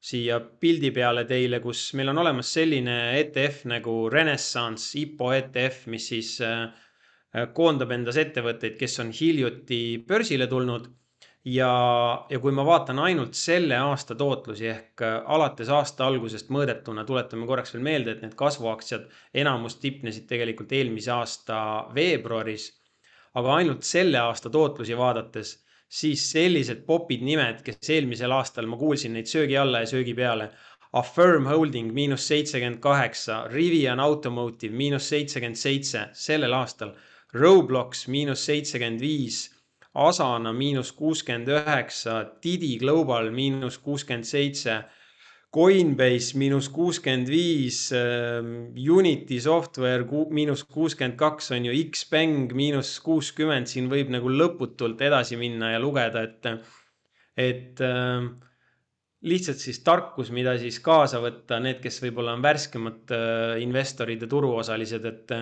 siia pildi peale teile, kus meil on olemas selline ETF nagu Renaissance IPO ETF, mis siis äh, koondab endas ettevõtteid, kes on hiljuti börsile tulnud ja, ja kui ma vaatan ainult selle aasta tootlusi ehk äh, alates aasta algusest mõõdetuna, tuletame korraks veel meelde, et need kasvuaktsiad enamus tipnesid tegelikult eelmise aasta veebruaris. aga ainult selle aasta tootlusi vaadates, siis sellised popid nimed, kes eelmisel aastal ma kuulsin neid söögi alla ja söögi peale. Affirm Holding miinus seitsekümmend kaheksa, Rivian Automotive miinus seitsekümmend seitse sellel aastal, Roblox miinus seitsekümmend viis Asana miinus kuuskümmend üheksa, Didi Global miinus kuuskümmend seitse, Coinbase miinus kuuskümmend viis, ähm, Unity Software miinus kuuskümmend kaks on ju, Xpeng miinus kuuskümmend, siin võib nagu lõputult edasi minna ja lugeda, et, et äh, lihtsalt siis tarkus, mida siis kaasa võtta, need, kes võib-olla on värskemad äh, investorid ja turuosalised, et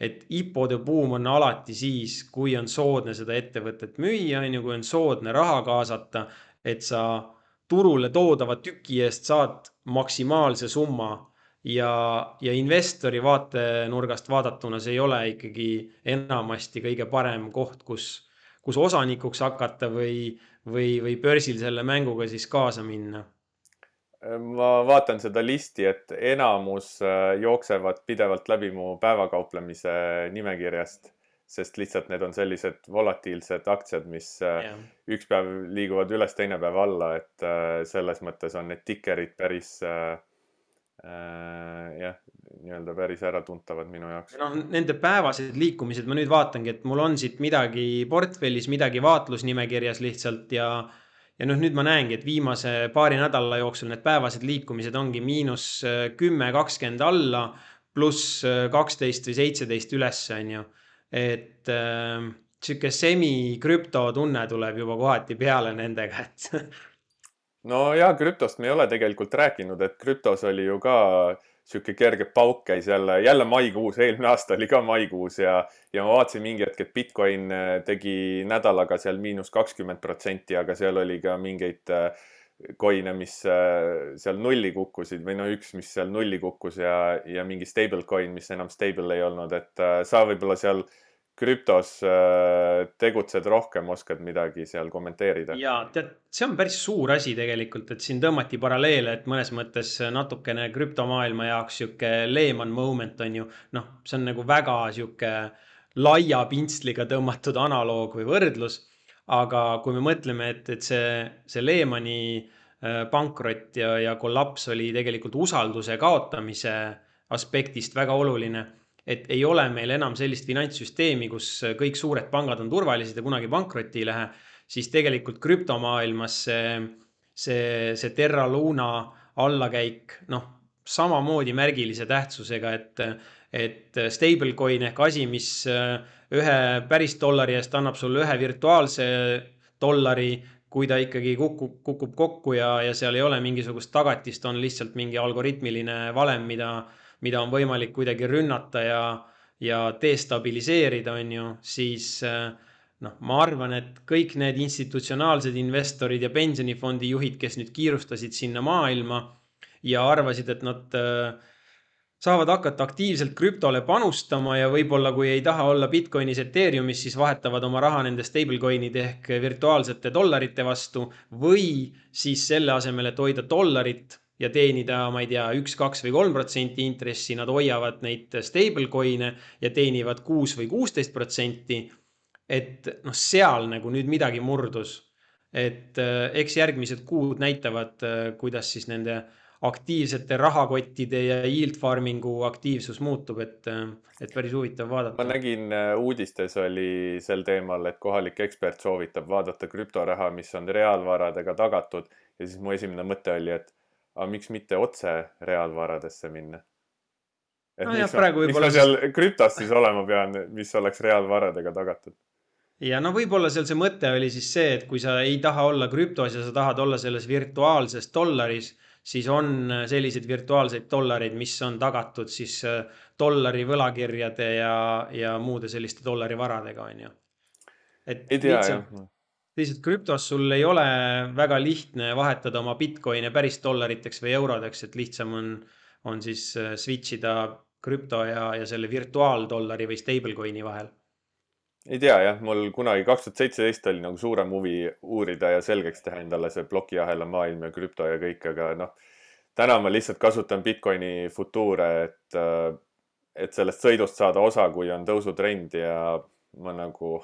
et IPO-de buum on alati siis, kui on soodne seda ettevõtet müüa, on ju, kui on soodne raha kaasata, et sa turule toodava tüki eest saad maksimaalse summa. Ja, ja investori vaatenurgast vaadatuna see ei ole ikkagi enamasti kõige parem koht, kus, kus osanikuks hakata või, või, või börsil selle mänguga siis kaasa minna ma vaatan seda listi, et enamus äh, jooksevad pidevalt läbi mu päevakauplemise nimekirjast, sest lihtsalt need on sellised volatiilsed aktsiad, mis yeah. Äh, üks päev liiguvad üles, teine päev alla, et äh, selles mõttes on need tikerid päris äh, jah, nii-öelda päris äratuntavad minu jaoks. noh, nende päevased liikumised ma nüüd vaatangi, et mul on siit midagi portfellis, midagi vaatlusnimekirjas lihtsalt ja ja noh, nüüd ma näengi, et viimase paari nädala jooksul need päevased liikumised ongi miinus äh, kümme, kakskümmend alla, pluss äh, kaksteist või seitseteist üles, on ju. et äh, sihuke semi-krüpto tunne tuleb juba kohati peale nendega, et no ja krüptost me ei ole tegelikult rääkinud, et krüptos oli ju ka äh, sihuke kerge pauk käis jälle, jälle maikuus, eelmine aasta oli ka maikuus ja, ja ma vaatasin mingi hetk, et Bitcoin äh, tegi nädalaga seal miinus kakskümmend protsenti, aga seal oli ka mingeid coin'e, äh, mis äh, seal nulli kukkusid või no üks, mis seal nulli kukkus ja, ja mingi stable coin, mis enam stable ei olnud, et sa võib-olla seal äh, krüptos äh, tegutsed rohkem, oskad midagi seal kommenteerida? ja tead, see on päris suur asi tegelikult, et siin tõmmati paralleele, et mõnes mõttes natukene krüptomaailma jaoks sihuke Lehman moment on ju, noh, see on nagu väga sihuke laia pintsliga tõmmatud analoog või võrdlus. aga kui me mõtleme, et, et see, see Lehmani äh, pankrot ja, ja kollaps oli tegelikult usalduse kaotamise aspektist väga oluline et ei ole meil enam sellist finantssüsteemi, kus kõik suured pangad on turvalised ja kunagi pankrotti ei lähe, siis tegelikult krüptomaailmas see, see, see Terra Luna allakäik, noh, samamoodi märgilise tähtsusega, et, et stablecoin ehk asi, mis ühe päris dollari eest annab sulle ühe virtuaalse dollari, kui ta ikkagi kukub, kukub kokku ja, ja seal ei ole mingisugust tagatist, on lihtsalt mingi algoritmiline valem, mida mida on võimalik kuidagi rünnata ja, ja destabiliseerida, on ju, siis eh, noh, ma arvan, et kõik need institutsionaalsed investorid ja pensionifondi juhid, kes nüüd kiirustasid sinna maailma ja arvasid, et nad äh, saavad hakata aktiivselt krüptole panustama ja võib-olla, kui ei taha olla Bitcoinis, Ethereumis, siis vahetavad oma raha nende stablecoin'ide ehk virtuaalsete dollarite vastu või siis selle asemel, et hoida dollarit, ja teenida, ma ei tea, üks, kaks või kolm protsenti intressi, nad hoiavad neid stable coin'e ja teenivad kuus või kuusteist protsenti. et noh, seal nagu nüüd midagi murdus. et äh, eks järgmised kuud näitavad, äh, kuidas siis nende aktiivsete rahakottide ja yield farming'u aktiivsus muutub, et, äh, et päris huvitav vaadata. ma nägin uudistes oli sel teemal, et kohalik ekspert soovitab vaadata krüptoraha, mis on reaalvaradega tagatud ja siis mu esimene mõte oli, et aga miks mitte otse reaalvaradesse minna? et no miks, jah, ma, miks ma seal krüptos siis olema pean, mis oleks reaalvaradega tagatud? ja no võib-olla seal see mõte oli siis see, et kui sa ei taha olla krüptos ja sa tahad olla selles virtuaalses dollaris, siis on selliseid virtuaalseid dollareid, mis on tagatud siis äh, dollari võlakirjade ja, ja muude selliste dollari varadega, on ju. et ei tea jah lihtsalt krüptos sul ei ole väga lihtne vahetada oma Bitcoin'e päris dollariteks või eurodeks, et lihtsam on, on siis äh, switch ida krüpto ja, ja selle virtuaaldollari või stablecoin'i vahel. Ei tea jah, mul kunagi kaks tuhat seitseteist oli nagu suurem huvi uurida ja selgeks teha endale see plokiahela maailm ja krüpto ja kõik, aga noh, täna ma lihtsalt kasutan Bitcoini futuure, et, äh, et sellest sõidust saada osa, kui on tõusutrend ja ma nagu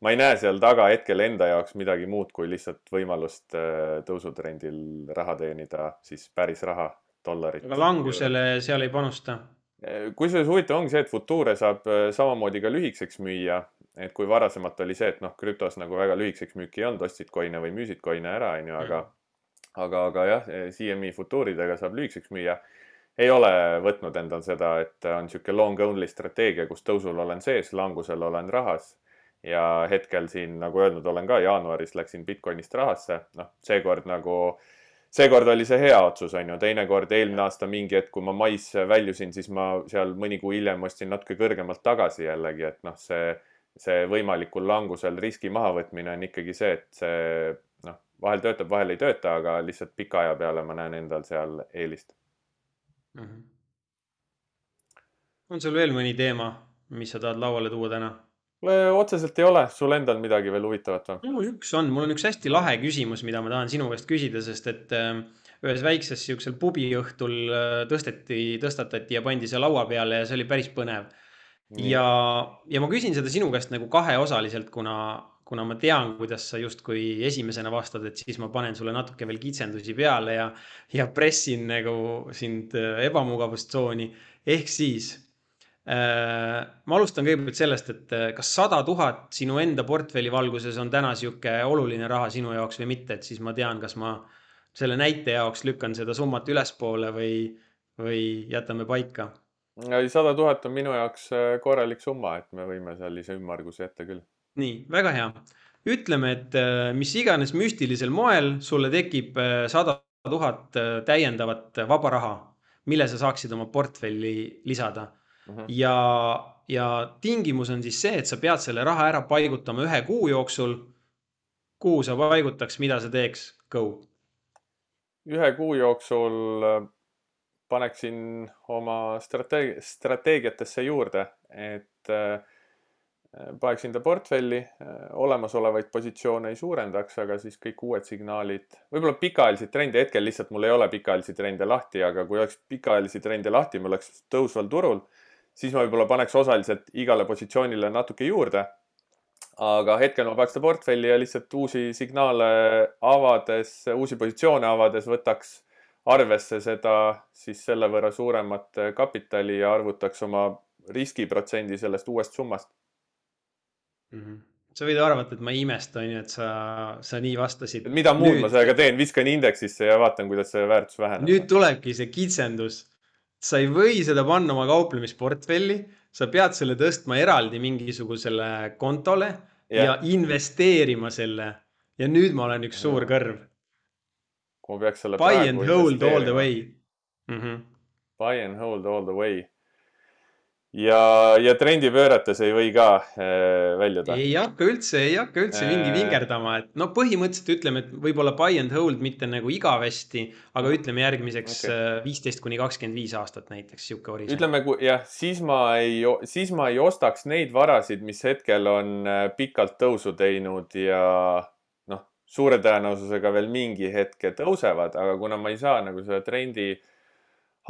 ma ei näe seal taga hetkel enda jaoks midagi muud kui lihtsalt võimalust äh, tõusutrendil raha teenida, siis päris raha, dollarit. aga langusele seal ei panusta? Äh, kusjuures huvitav ongi see, et futuure saab äh, samamoodi ka lühikeseks müüa. et kui varasemalt oli see, et noh, krüptos nagu väga lühikeseks müüki ei olnud, ostsid coin'e või müüsid coin'e ära, onju, aga mm., aga, aga jah, CME futuuridega saab lühikeseks müüa ei ole võtnud endal seda, et on niisugune long only strateegia, kus tõusul olen sees, langusel olen rahas ja hetkel siin, nagu öeldud, olen ka jaanuaris läksin Bitcoinist rahasse, noh, seekord nagu, seekord oli see hea otsus, on ju, teinekord eelmine aasta mingi hetk, kui ma mais väljusin, siis ma seal mõni kuu hiljem ostsin natuke kõrgemalt tagasi jällegi, et noh, see, see võimalikul langusel riski mahavõtmine on ikkagi see, et see noh, vahel töötab, vahel ei tööta, aga lihtsalt pika aja peale ma näen endal seal eelist mm. -hmm. on sul veel mõni teema, mis sa tahad lauale tuua täna? Otseselt ei ole, sul endal midagi veel huvitavat või? no üks on, mul on üks hästi lahe küsimus, mida ma tahan sinu käest küsida, sest et äh, ühes väikses siuksel pubiõhtul äh, tõsteti, tõstatati ja pandi see laua peale ja see oli päris põnev. ja, ja ma küsin seda sinu käest nagu kaheosaliselt, kuna, kuna ma tean, kuidas sa justkui esimesena vastad, et siis ma panen sulle natuke veel kitsendusi peale ja, ja pressin nagu sind äh, ebamugavustsooni. ehk siis ma alustan kõigepealt sellest, et äh, kas sada tuhat sinu enda portfelli valguses on täna sihuke oluline raha sinu jaoks või mitte, et siis ma tean, kas ma selle näite jaoks lükkan seda summat ülespoole või, või jätame paika. sada tuhat on minu jaoks äh, korralik summa, et me võime sellise ümmarguse ette küll. nii, väga hea. ütleme, et mis iganes müstilisel moel sulle tekib sada tuhat täiendavat vaba raha, mille sa saaksid oma portfelli lisada -hmm. ja, ja tingimus on siis see, et sa pead selle raha ära paigutama ühe kuu jooksul. kuhu sa paigutaks, mida sa teeks, go? ühe kuu jooksul äh, paneksin oma strateeg-, strateegiatesse juurde, et äh, paneksin ta portfelli, äh, olemasolevaid positsioone ei suurendaks, aga siis kõik uued signaalid, võib-olla pikaajalisi trende, hetkel lihtsalt mul ei ole pikaajalisi trende lahti, aga kui oleks pikaajalisi trende lahti, mul oleks tõusval turul siis ma võib-olla paneks osaliselt igale positsioonile natuke juurde. aga hetkel ma paneks seda portfelli ja lihtsalt uusi signaale avades, uusi positsioone avades võtaks arvesse seda siis selle võrra suuremat kapitali ja arvutaks oma riskiprotsendi sellest uuest summast mm. -hmm sa võid arvata, et ma ei imesta, on ju, et sa, sa nii vastasid. mida muud nüüd... ma sellega teen, viskan indeksisse ja vaatan, kuidas see väärtus väheneb. nüüd tulebki see kitsendus sa ei või seda panna oma kauplemisportfelli, sa pead selle tõstma eraldi mingisugusele kontole ja, ja investeerima selle. ja nüüd ma olen üks suur kõrv. kui ma peaks selle. Buy and hold all the way mm. -hmm. Buy and hold all the way ja, ja trendipöörates ei või ka äh, väljuda? ei hakka üldse, ei hakka üldse mingi äh. vingerdama, et no põhimõtteliselt ütleme, et võib-olla buy and hold mitte nagu igavesti, aga ütleme järgmiseks äh, viisteist okay. kuni kakskümmend viis aastat näiteks sihuke horisont. ütleme, jah, siis ma ei, siis ma ei ostaks neid varasid, mis hetkel on äh, pikalt tõusu teinud ja noh, suure tõenäosusega veel mingi hetke tõusevad, aga kuna ma ei saa nagu selle trendi äh,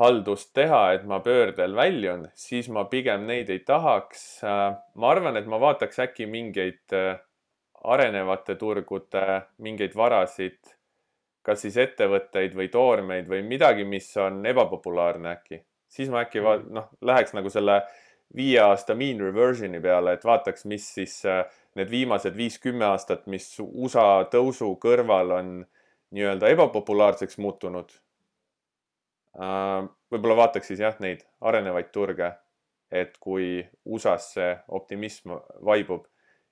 haldust teha, et ma pöördel väljun, siis ma pigem neid ei tahaks. ma arvan, et ma vaataks äkki mingeid äh, arenevate turgude mingeid varasid, kas siis ettevõtteid või toormeid või midagi, mis on ebapopulaarne äkki, siis ma äkki mm. noh, läheks nagu selle viie aasta mean reversion'i peale, et vaataks, mis siis äh, need viimased viis-kümme aastat, mis USA tõusu kõrval on nii-öelda ebapopulaarseks muutunud võib-olla vaataks siis jah, neid arenevaid turge, et kui USA-s see optimism vaibub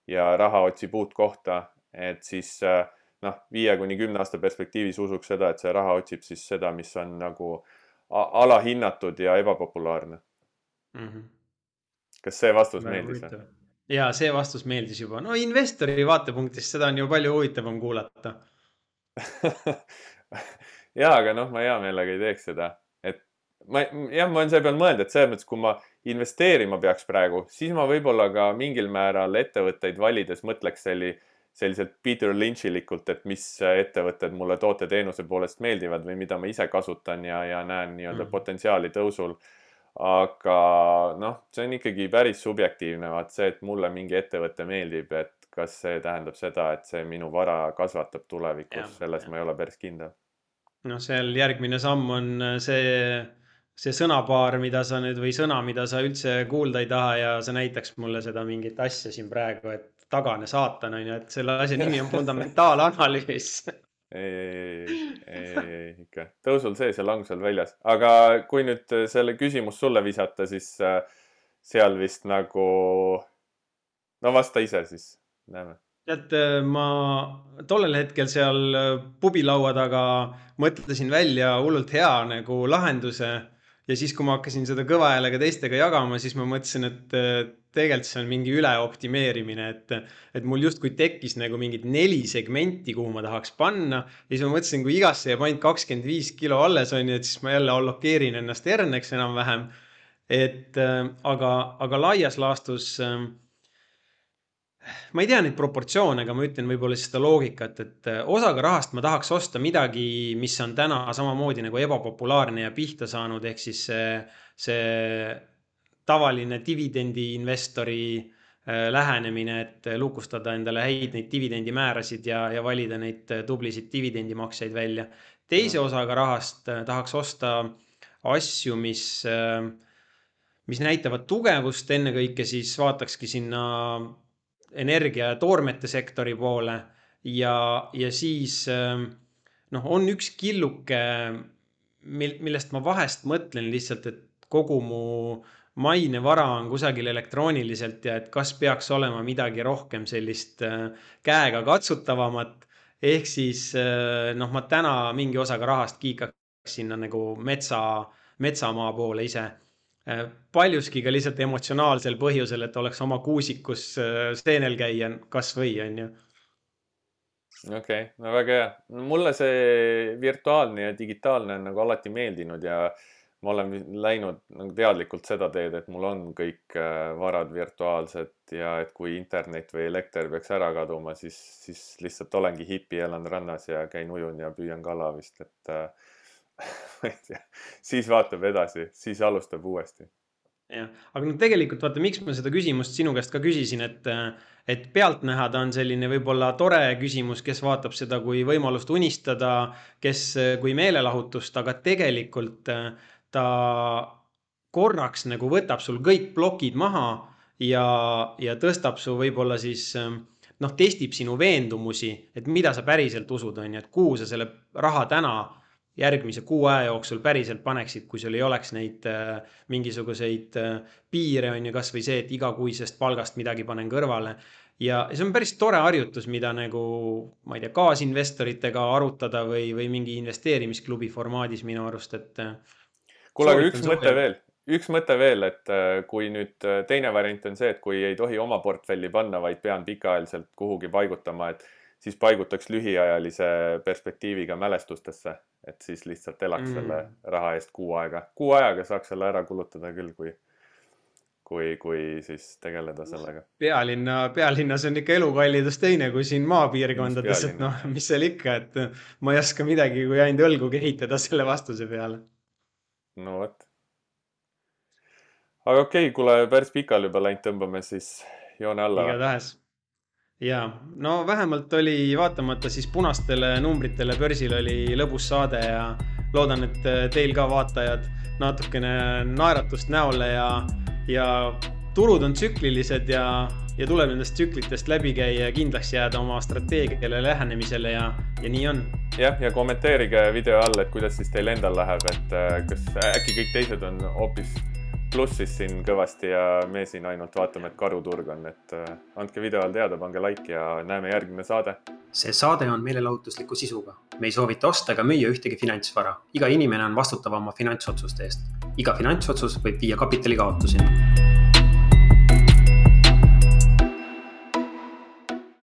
ja raha otsib uut kohta, et siis äh, noh, viie kuni kümne aasta perspektiivis usuks seda, et see raha otsib siis seda, mis on nagu alahinnatud ja ebapopulaarne mm. -hmm. kas see vastus Väga meeldis või? ja see vastus meeldis juba, no investori vaatepunktist seda on ju palju huvitavam kuulata ja, aga noh, ma hea meelega ei teeks seda, et ma jah, ma olen selle peale mõelnud, et selles mõttes, kui ma investeerima peaks praegu, siis ma võib-olla ka mingil määral ettevõtteid valides mõtleks selli, selliselt Peter Lynchilikult, et mis ettevõtted mulle toote-teenuse poolest meeldivad või mida ma ise kasutan ja, ja näen nii-öelda mm. potentsiaali tõusul. aga noh, see on ikkagi päris subjektiivne, vaat see, et mulle mingi ettevõte meeldib, et kas see tähendab seda, et see minu vara kasvatab tulevikus, selles ja. ma ei ole päris kindel. Noh, seal järgmine samm on see see sõnapaar, mida sa nüüd või sõna, mida sa üldse kuulda ei taha ja sa näitaks mulle seda mingit asja siin praegu, et tagane saatan on ju, et selle asja nimi on fundamentaalanalüüs ei, ei, ei, ei, ei ikka. Tõusul sees ja langusel väljas, aga kui nüüd selle küsimus sulle visata, siis äh, seal vist nagu, no vasta ise siis, näeme tead, ma tollel hetkel seal pubilaua taga mõtlesin välja hullult hea nagu lahenduse ja siis, kui ma hakkasin seda kõva häälega teistega jagama, siis ma mõtlesin, et tegelikult see on mingi üleoptimeerimine, et, et mul justkui tekkis nagu mingid neli segmenti, kuhu ma tahaks panna. ja siis ma mõtlesin, kui igasse jääb ainult kakskümmend viis kilo alles on ju, et siis ma jälle allokeerin ennast herneks enam-vähem. et aga, aga laias laastus äh, ma ei tea neid proportsioone, aga ma ütlen võib-olla seda loogikat, et äh, osaga rahast ma tahaks osta midagi, mis on täna samamoodi nagu ebapopulaarne ja pihta saanud, ehk siis see, see tavaline dividendiinvestori äh, lähenemine, et lukustada endale häid neid dividendimäärasid ja, ja valida neid äh, tublisid dividendimakseid välja. teise osaga rahast tahaks osta asju, mis, mis näitavad tugevust, ennekõike siis vaatakski sinna energia ja toormete sektori poole ja, ja siis ähm, noh, on üks killuke, mil, millest ma vahest mõtlen lihtsalt, et kogu mu mainevara on kusagil elektrooniliselt ja et kas peaks olema midagi rohkem sellist äh, käega katsutavamat. ehk siis äh, noh, ma täna mingi osaga rahast kiikaks sinna nagu metsa, metsamaa poole ise paljuski ka lihtsalt emotsionaalsel põhjusel, et oleks oma kuusikus äh, seenel käia kasvõi onju. okei okay,, no väga hea. mulle see virtuaalne ja digitaalne on nagu alati meeldinud ja ma olen läinud nagu teadlikult seda teed, et mul on kõik äh, varad virtuaalsed ja et kui internet või elekter peaks ära kaduma, siis, siis lihtsalt olengi hipi, elan rannas ja käin ujun ja püüan kala vist, et äh, ma ei tea, siis vaatab edasi, siis alustab uuesti. jah, aga no tegelikult vaata, miks ma seda küsimust sinu käest ka küsisin, et, et pealtnäha ta on selline võib-olla tore küsimus, kes vaatab seda kui võimalust unistada, kes kui meelelahutust, aga tegelikult ta korraks nagu võtab sul kõik plokid maha ja, ja tõstab su võib-olla siis noh, testib sinu veendumusi, et mida sa päriselt usud, on ju, et kuhu sa selle raha täna järgmise kuu aja jooksul päriselt paneksid, kui sul ei oleks neid äh, mingisuguseid äh, piire, on ju, kasvõi see, et igakuisest palgast midagi panen kõrvale. ja see on päris tore harjutus, mida nagu, ma ei tea, kaasinvestoritega arutada või, või mingi investeerimisklubi formaadis minu arust, et. Äh, kuule, aga üks mõte veel, üks mõte veel, et kui nüüd teine variant on see, et kui ei tohi oma portfelli panna, vaid pean pikaajaliselt kuhugi paigutama, et siis paigutaks lühiajalise perspektiiviga mälestustesse, et siis lihtsalt elaks mm. selle raha eest kuu aega. kuu ajaga saaks selle ära kulutada küll, kui, kui, kui siis tegeleda sellega. pealinna, pealinnas on ikka elukallidus teine kui siin maapiirkondades, et noh, mis seal ikka, et ma ei oska midagi, kui ainult õlgu kehitada selle vastuse peale. no vot. aga okei okay,, kuule, päris pikali juba läinud, tõmbame siis joone alla. igatahes ja no vähemalt oli vaatamata siis punastele numbritele börsil oli lõbus saade ja loodan, et teil ka vaatajad natukene naeratust näole ja, ja turud on tsüklilised ja, ja tuleb nendest tsüklitest läbi käia ja kindlaks jääda oma strateegiale, lähenemisele ja, ja nii on. jah, ja kommenteerige video all, et kuidas siis teil endal läheb, et äh, kas äkki kõik teised on hoopis plussis siin kõvasti ja me siin ainult vaatame, et karuturg on, et äh, andke video all teada, pange like ja näeme järgmine saade. see saade on meelelahutusliku sisuga. me ei soovita osta ega müüa ühtegi finantsvara. iga inimene on vastutav oma finantsotsuste eest. iga finantsotsus võib viia kapitali kaotuseni